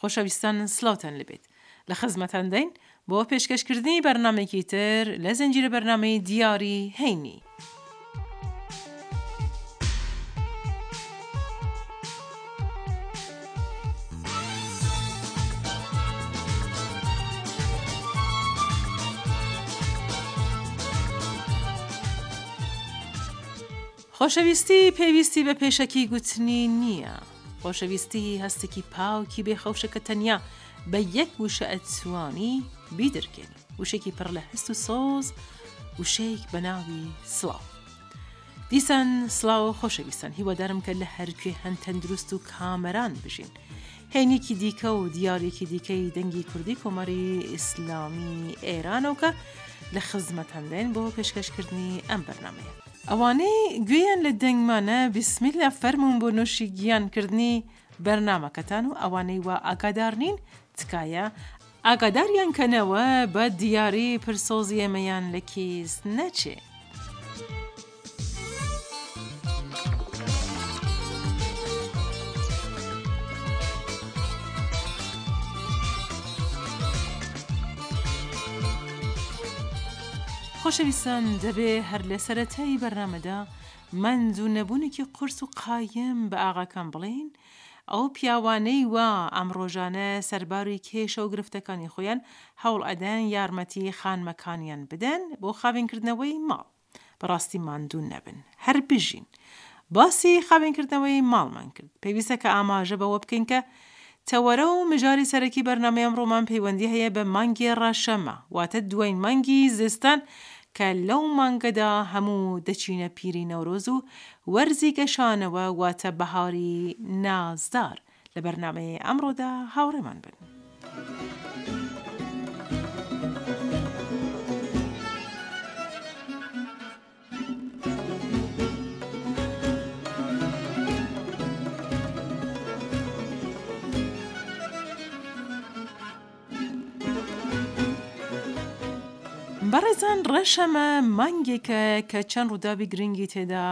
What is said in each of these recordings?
خۆشەویستان سڵاوتان لێبێت لە خزمەتانداین بۆ پێشکەش کردنی بەرنامەیەکی تر لە زنجیرە بەرنامەی دیاری هەینی. خۆشەویستی پێویستی بە پێشەکی گوتنی نییە. خۆشەویستیی هەستێکی پاکی بێ خەوشە کە تەنیا بە یەک وشە ئەتوانی بیدرکێنی، وشێکی پڕ لە هەست و سۆز، وشەیەک بە ناوی سڵاو. دیسان سڵاو خۆشەویستان، هیوادارم کە لە هەر کوێ هەن تەندروست و کامەران بژین. هەینێکی دیکە و دیارێکی دیکەی دەنگی کوردی کۆماری ئیسلامی ئێرانەوە کە لە خزمەتانداین بۆ پێشکەشکردنی ئەم بەرنامەیە. ئەوانەی گوێیان لە دەنگمانە بیسمیلا فەرموون بۆ نۆشی گیان کردنی بەرنامەکەتان و ئەوانەی وا ئاگادار نین تکایە ئاگاداریان کەنەوە با دیاری پرسۆزی ئێمەیان لە کیس نەچێ. خۆشەویستان دەبێ هەر لە سەرەتای بەرنامەدا مەند و نەبوونێکی قورس و قایم بە ئاغاکان بڵێین، ئەو پیاوانەی وا ئەمڕۆژانە سەرباری کێشە و گرفتەکانی خۆیان هەوڵ ئەدەن یارمەتی خانمەکانیان بدەن بۆ خاوێنکردنەوەی ماڵ بەڕاستی ماندوو نەبن. هەر بژین. باسی خاوێنکردنەوەی ماڵمان کرد پێویستە کە ئاماژە بەوە بکەین کە تەوەرە و مژاری سەرەکی بەرنامەی ئەمڕۆمان پەیوەندی هەیە بە مانگی ڕەشەمە، واتە دوایین مانگی زستان، کە لەو مانگەدا هەموو دەچینە پیری نەورۆز و وەرزی گەشانەوە، واتە بەهاری نازدار. لە بەرنامەی ئەمڕۆدا هاوڕێمان بن. بەڕێزان ڕەشەمە مانگێکە کە چەند ڕووداوی گرنگی تێدا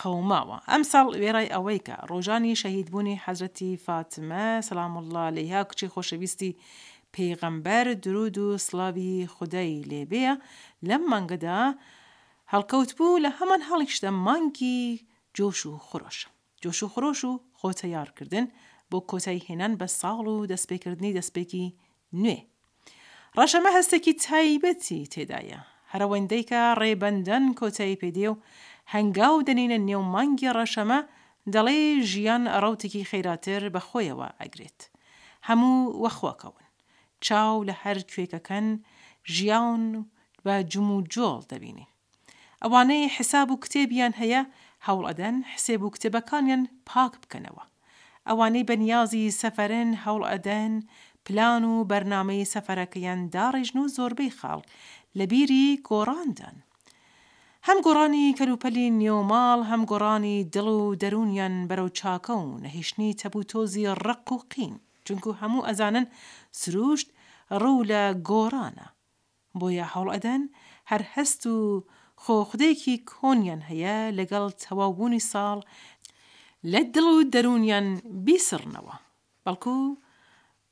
قەوماوە ئەمساڵ وێڕای ئەوەی کە ڕۆژانی شەهید بوونی حەزرەتی فاتمە سەلام اللە علیها کچی خۆشەویستی پێغەمبەر درود و سڵاوی خودای لێبێ لەم مانگەدا هەڵکەوتبوو لە هەمان هەڵیشتە مانگی جۆش و خرۆش. جۆش و خرۆش و خۆ تەیار کردن بۆ کۆتای هێنان بە ساڵ و دەست پێ کردنی دەستپێکی نوێ. ڕەشەمە هەستێکی تایبەتی تێدایە. هەرەوەندەی کە ڕێبەندان کۆتایی پێ دێ و هەنگاو دەنێنە نێو مانگی ڕەشەمە، دەڵێ ژیان ڕەوتێکی خێراتر بە خۆیەوە ئەگرێت. هەموو وەخۆکەون. چاو لە هەر کوێکەکەن ژیاون و بە جم و جۆڵ دەبینین. ئەوانەی حساب و کتێبیان هەیە هەوڵ ئەدەن حسێب و کتێبەکانیان پاک بکەنەوە. ئەوانەی بە نیازی سەفەرن هەوڵ ئەدەن پلان و بەرنامەی سەفەرەکەیان داڕێژن و زۆربەی خاڵک لە بیری گۆڕان دان. هەم گۆڕانی کەلوپەلی نێو ماڵ هەم گۆڕانی دڵ و دەروونیان بەرەو چاکە و نەهیشتنی تەب و تۆزی ڕق و قین. چونکو هەموو ئەزانن سرووشت ڕوو لە گۆڕانە بۆیە هەوڵ ئەدەن هەر هەست و خۆ خودێکی کۆنیان هەیە لەگەڵ تەواو بوونی ساڵ لە دڵ و دەروونیان بیسڕنەوە بەڵکو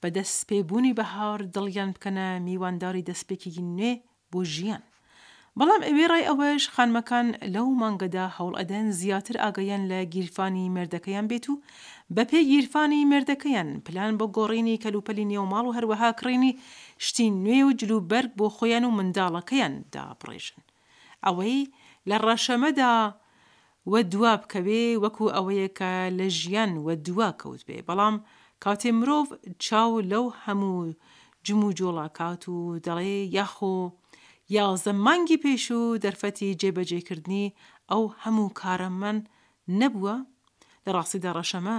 بە دەست پێ بوونی بەهار دڵیان بکەنە میوانداری دەستپێکی نوێ بۆ ژیان. بەڵام ئەوێ ڕای ئەوەش خانمەکان لەو مانگەدا هەوڵ ئەدەن زیاتر ئاگایان لە گیرفانی مێردەکەیان بێت و بە پێی گیرفانی مێردەکەیان پلان بۆ گۆڕینی کەلوپەلی نێو ماڵ و هەروەها کڕینی شتی نوێ و جل و بەرگ بۆ خۆیان و منداڵەکەیان دابڕێژن ئەوەی لە ڕەشەمەدا وە دوا بکەوێ وەکو ئەوەیە کە لە ژیان وە دوا کەوتبێ بەڵام کاتێ مرۆڤ چاو لەو هەموو جموجۆڵە کات و دەڵێ یاخۆ یازدە مانگی پێشوو دەرفەتی جێبەجێکردنی ئەو هەموو کارەممان نەبووە لە ڕاستیدا ڕەشەمە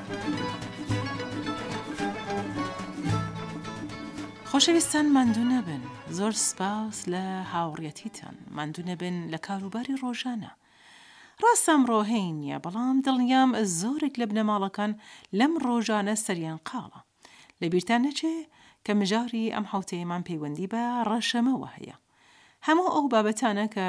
خۆشەویستان ماندوو نەبن زۆر سپاس لە هاوڕێتیتان ماندوو نەبن لە کاروباری ڕۆژانە ڕاستە ئەمڕۆ هەینی نیە بەڵام دڵنیام زۆرێک لە بنەماڵەکان لەم ڕۆژانە سەریان قاڵە لەبیرتان نەچێ کە مژاری ئەم حەوتەیەمان پەیوەندی بە ڕەشەمەوە هەیە هەموو ئەو بابەتانە کە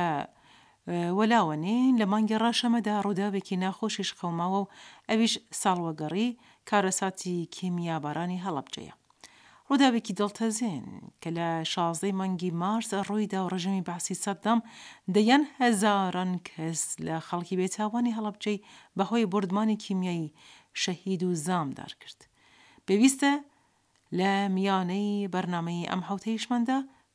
وەلاوە نین، لە مانگی ڕەشەمەدا ڕووداوێکی ناخۆشیش قەوماوە و ئەویش ساڵوەگەڕی کارەساتی کیمیابارانی هەڵەبجەیە. ڕووداوێکی دڵتەزێن کە لە شازدەی مانگی مارس ڕوویدا و ڕژێمی بەعسی سەددام دەیان هەزاران کەس لە خەڵکی بێتاوانی هەڵەبجەی بە هۆی بۆردمانی کیمیایی شەهید و زامدار کرد. پێویستە لە میانەی بەرنامەی ئەم حەوتەیشماندا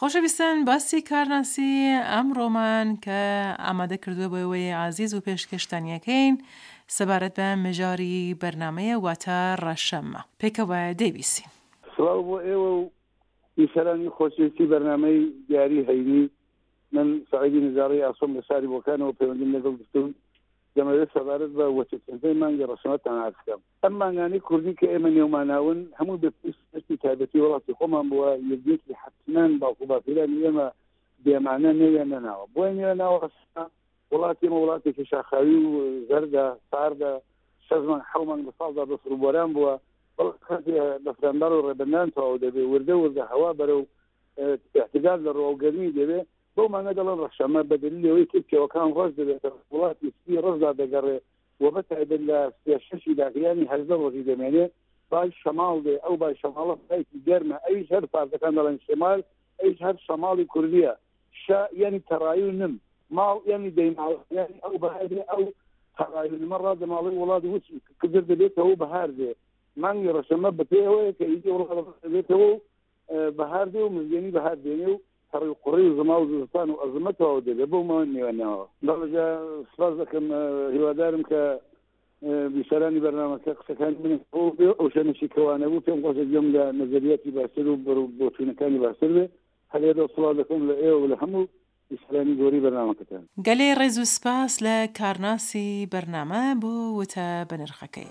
خۆشەویستان باسی کارناسی ئەمڕۆمان کە ئامادە کردووە بۆ ئێوەی ئازیز و پێشکەشتان یەکەین سەبارەت بە مژاری بەرنامەیە واتە ڕەشەممە پێکەوە دەیبیسین. سڵاو بۆ ئێوە و بیسەرانی خۆشەویستی بەرنامەی دیاری هەینی، من سەعیدی نزاڕی ئاسۆم لە شاری بۆکانەوە پەیوەندیم لەگەڵ گرتوون، دەمەوێت سەبارەت بە وەچەکردنی مانگی ڕەشەممەتان عەرز کەم. ئەم مانگانەی کوردی کە ئێمە نێوماناون هەموو بە پێستی تایبەتی وڵاتی خۆمان بووە یەکێکی حەتمەن باوکو باپیرانی ئێمە بێمانە نەوێ نەناوە بۆی نوێ ناوەستا وڵاتی ئمە وڵاتێکی شاخاوی و زەردە ساردە شەزمان حومان بە ساڵدا بەفر بۆران بووە بەفراندار و ڕێبندان تەواو دەبێ وردە وردە هەوا بەرە و احتداد لە ڕۆگەرمی دەبێ بەو مانە دەڵم ڕەشەمە بەدلیەوەی کرد پێوەکان ڕۆژ دەبێت وڵاتی سپی ڕزدا دەگەڕێ و بە تایبەت لە سێ شەشی داگریانی هەژدە ڕۆژی دەمێنێ، بای شەماڵ دێ، ئەو بای شەماڵە بایەکی گەرمە، ئەویش هەر فارسەکان دەڵێن شێمال، ئەویش هەر شەماڵی کوردییە، شە یانی تەڕایی و نم، ماڵ یانی دەیماڵ، یانی ئەو بایە دێ، ئەو تەڕایی و نمە ڕادەماڵێ و وڵات وچ و کدر دەبێتەوە و بەهار دێ، مانگی ڕەشەمە بە پێی ئەوەیە کە ئیدی وڵات ڕەش دەبێتەوە و بەهار دێ و مزگێنی بەهار دێنێ و هەڕی و قوڕی و زما و زستان و ئەزمە تەواو دەبێت بەو ماوەی میوانەوە بەڵجا سپاس دەکەم هیوادارم کە بیسەرانی بەرنامەکە قسەکانی من ئەو شەنشی کەوانە بوو پێم خۆشە گوێم لە نەزەریاتی باشتر و بەرو بۆچوونەکانی باشتر بێ هەرێ دەسڵات دەکەم لە ئێوە لە هەموو سەرانی گۆری بەرنامەکەتان. گەلێ ڕێز و سپاس لە کارناسی بەرنامە بۆ وتە بەنرخەکەی.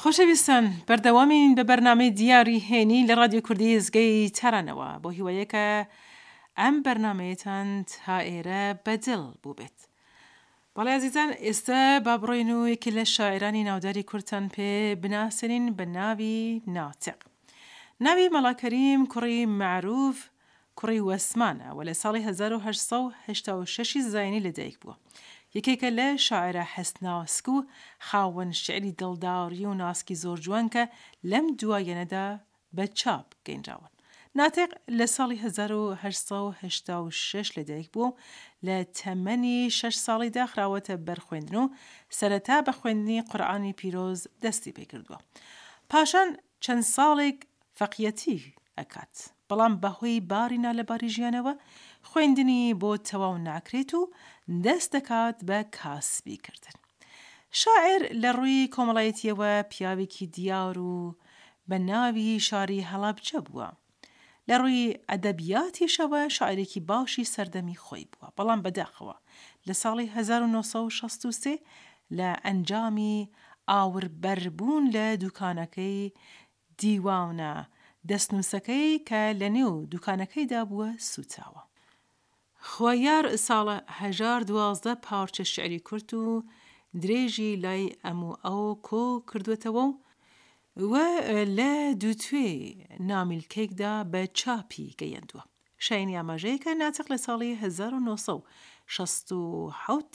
خۆشەویستان بەردەوامین بە بەرنامەی دیاری هەینی لە ڕادیۆ کوردی ئێزگەی تارانەوە بۆ هیوایەکە ئەم بەرنامەیەتان تا ئێرە بە دڵ بووبێت. بەڵێ ئازیزان ئێستا با بڕۆین و یەکێ لە شاعرانی ناوداری کوردتان پێ بناسێنین بە ناوی ناتق. ناوی مەڵا کەریم کوڕی مەعرووف کوڕی وەسمانە و لە ساڵی هەزار و هەشت سەد و هەشتا و شەش ی زاینی لە دایک بووە. یەکێکە لە شاعیرە هەست ناسک و خاوەن شیعری دڵداڕی و ناسکی زۆر جوان کە لەم دواییانەدا بە چاپ گەینراون. ناتق لە ساڵی هەزار و هەشت سەد و هەشتا و شەش لە دایک بووە و لە تەمەنی شەش ساڵیدا خراوەتە بەر خوێندن و سەرەتا بە خوێندنی قورئانی پیرۆز دەستی پێ کردووە. پاشان چەند ساڵێک فەقیەتی ئەکات بەڵام بەهۆی باری نالەباری ژیانەوە خوێندنی بۆ تەواو ناکرێت و دەست دەکات بە کاسبی کردن. شاعیر لە ڕووی کۆمەڵایەتیەوە پیاوێکی دیار و بە ناوی شاری هەڵەبجە بووە. لە ڕووی ئەدەبیاتیشەوە شاعیرێکی باشی سەردەمی خۆی بووە، بەڵام بەداخەوە لە ساڵی هەزار و نۆ سەد و شەست و سێ لە ئەنجامی ئاوربەربوون لە دووکانەکەی دیواونە، دەستنووسەکەی کە لەنێو دووکانەکەیدا بووە سووتاوە. خوایار ساڵە هەژار دوازدە پارچە شعری کورت و درێژی لای ئەم و ئەو کۆ کردووەتەوە و لە دووتوێی نامیلکەیکدا بە چاپی گەیەندووە. شایەنی ئاماژەیە کە ناتق لە ساڵی هەزار و نۆ سەد و شەست و حەوت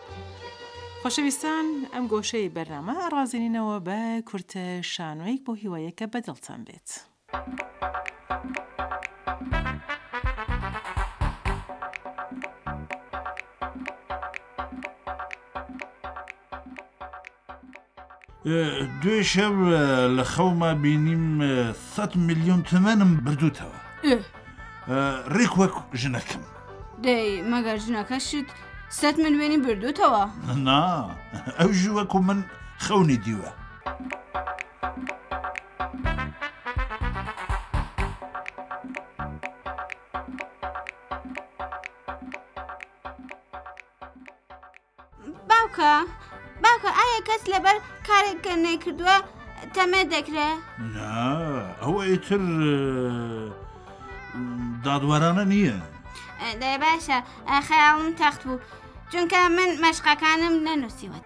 خۆشەویستان ئەم گۆشەی بەرنامە ئەڕازێنینەوە بە کورتە شانۆیک بۆ هیوایەک کە بە دڵتان بێت. دوێ شەو لە خەوما بینیم سە میلیۆن تەمەنم بردووتەوە ڕێک وەک ژنەکەم دەی مەگەر ژنەکەشت سەت من وێنی بردووتەوە نا ئەو ژوەک و من خەونی دیوە باوکە باوکە ئایا کەس لەبەر کارێک کە نەیکردووە تەمێ دەکرێ نا ئەوە ئیتر دادوارانە نییە دەێ باشە خەیاڵم تەخت بوو چونکە من مەشقەکانم نەنووسیوەت.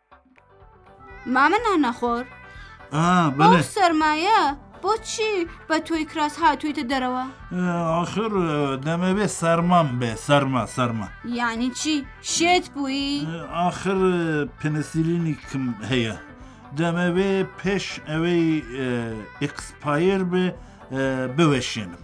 مامە نانەخۆر ئا بەڵێ ئەو سەرمایە بۆچی بە تۆی کراس هاتوویتە دەرەوە ئاخر دەمەوێ سەرمام بێ سەرما سەرما یعنی چی شێت بووی ئاخر پنسیلینی کم هەیە دەمەوێ پێش ئەوەی ئکسپایر بێ بوەشێنم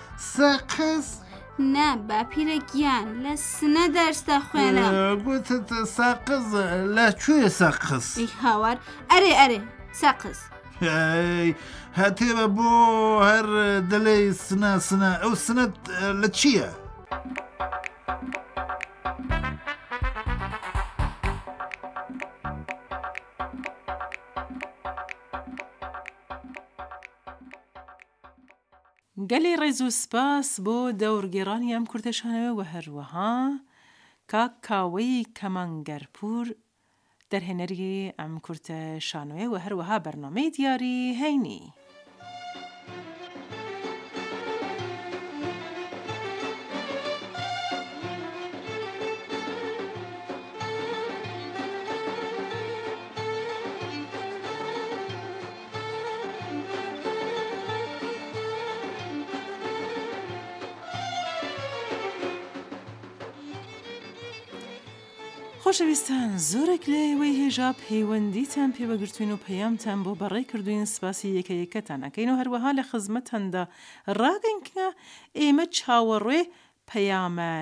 سەقز؟ نا باپیرە گیان لە سنە دەرستا خوێنە گوتت سەقز لە کوێ سەقز؟ ئی هاوار ئەرێ ئەرێ سەقز هەتێوە بۆ هەر دەلێی سنە سنە ئەو سنەت لە چییە؟ گەلی ڕێز و سپاس بۆ دەور گێڕانی ئەم کورتە شانۆیە وە هەروەها کاک کاوەی کەمانگەر پوور دەرهێنەری ئەم کورتە شانۆیە وە هەروەها بەرنامەی دیاری هەینی. خۆشەویستان زۆرێک لە ئێوەی هێژا پەیوەندیتان پێوە گرتوین و پەیامتان بۆ بەڕێ کردوین سپاسی یەکە یەکەتان ئەکەین و هەروەها لە خزمەتاندا ڕاگەین کە ئێمە چاوەڕێ پەیامە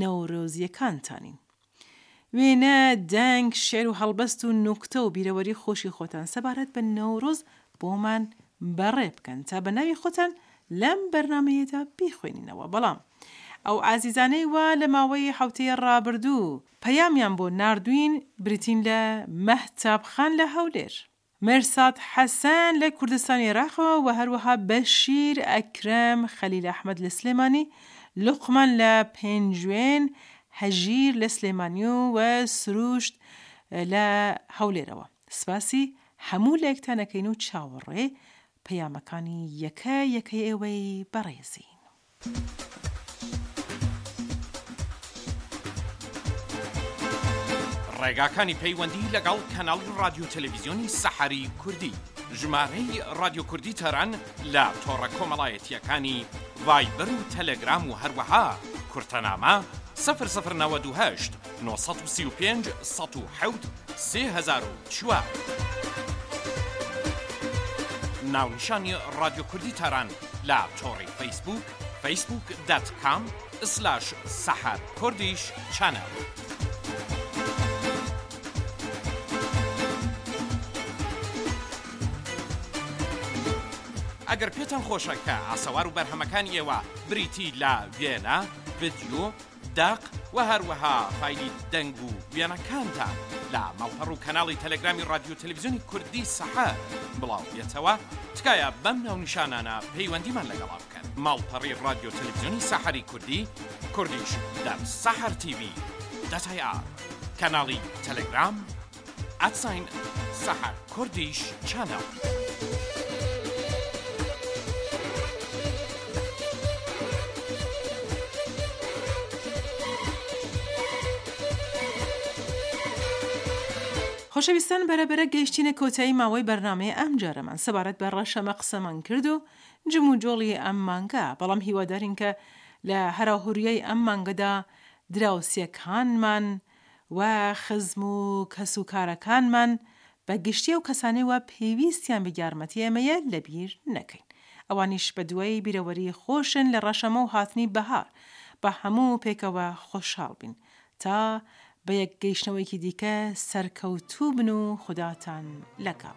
نەورۆزیەکانتانین. وێنە، دەنگ، شیعر و هەڵبەست و نوکتە و بیرەوەری خۆشی خۆتان سەبارەت بە نەورۆز بۆمان بەڕێ بکەن تا بە ناوی خۆتان لەم بەرنامەیەدا بیخوێنینەوە بەڵام ئەو ئازیزانەی وا لە ماوەی حەوتەی ڕابردوو پەیامیان بۆ ناردوین بریتین لە، مەهتاب خان لە هەولێر. مێرساد حەسەن لە کوردستانی عێراقەوە و هەروەها بەشیر ئەکرەم، خەلیل ئەحمەد لە سلێمانی، لوقمان لە پێنجوێن، هەژیر لە سلێمانی و و سرووشت لە هەولێرەوە سپاسی هەموو لایکتان ئەکەین و چاوەڕێ پەیامەکانی یەکە یەکەی ئێوەی بەڕێزین. ڕێگاکانی پەیوەندی لەگەڵ کەناڵی ڕادیۆ و تەلەڤیزیۆنی سەحەری کوردی ژمارەی ڕادیۆ کوردی تاران لە تۆڕە کۆمەڵایەتییەکانی ڤایبەر و تەلەگرام و هەروەها کورتەنامە 0092 هەشت نۆ سەد و سی و پێنج سەد و حەوت سێ هەزار و چوار. ناونیشانی ڕادیۆ کوردی تاران لە تۆڕی فەیسبووک فەیسبووک دات کام سلاش سەحەر کوردیش چەنەڵ. ئەگەر پێتان خۆشە کە ئاسەوار و بەرهەمەکانی ئێوە بریتی لە وێنە، ڤیدیۆ، دەق، و هەروەها فایلی دەنگ و وێنەکانتان لە ماڵپەڕ و کەناڵی تەلەگرامی ڕادیۆ تەلەفزیۆنی کوردی سەحەر بڵاو بێتەوە، تکایە بەم ناونیشانانە پەیوەندیمان لەگەڵا بکەن، ماڵپەڕی ڕادیۆ تەلەفزیۆنی سەحەری کوردی، Kurdish، Sahar TV، Dot IR، کەناڵی تەلەگرام، خۆشەویستان بەرە بەرە گەیشتینە کۆتایی ماوەی بەرنامەی ئەم جارەمان سەبارەت بە ڕەشەمە قسەمان کرد و جم و جۆڵی ئەم مانگە بەڵام هیوادارین کە لە هەراهوریای ئەم مانگەدا دراوسێکانمان و خزم و کەس و کارەکانمان بە گشتی ئەو کەسانەی وا پێویستیان بە یارمەتی ئێمەیە لە بیر نەکەین ئەوانیش بە دوای بیرەوەری خۆشن لە ڕەشەمە و هاتنی بەهار با هەموو پێکەوە خۆشحاڵ بین تا بە یەک گەیشتنەوەیەکی دیکە سەرکەوتوو بن و خوداتان لەگەڵ.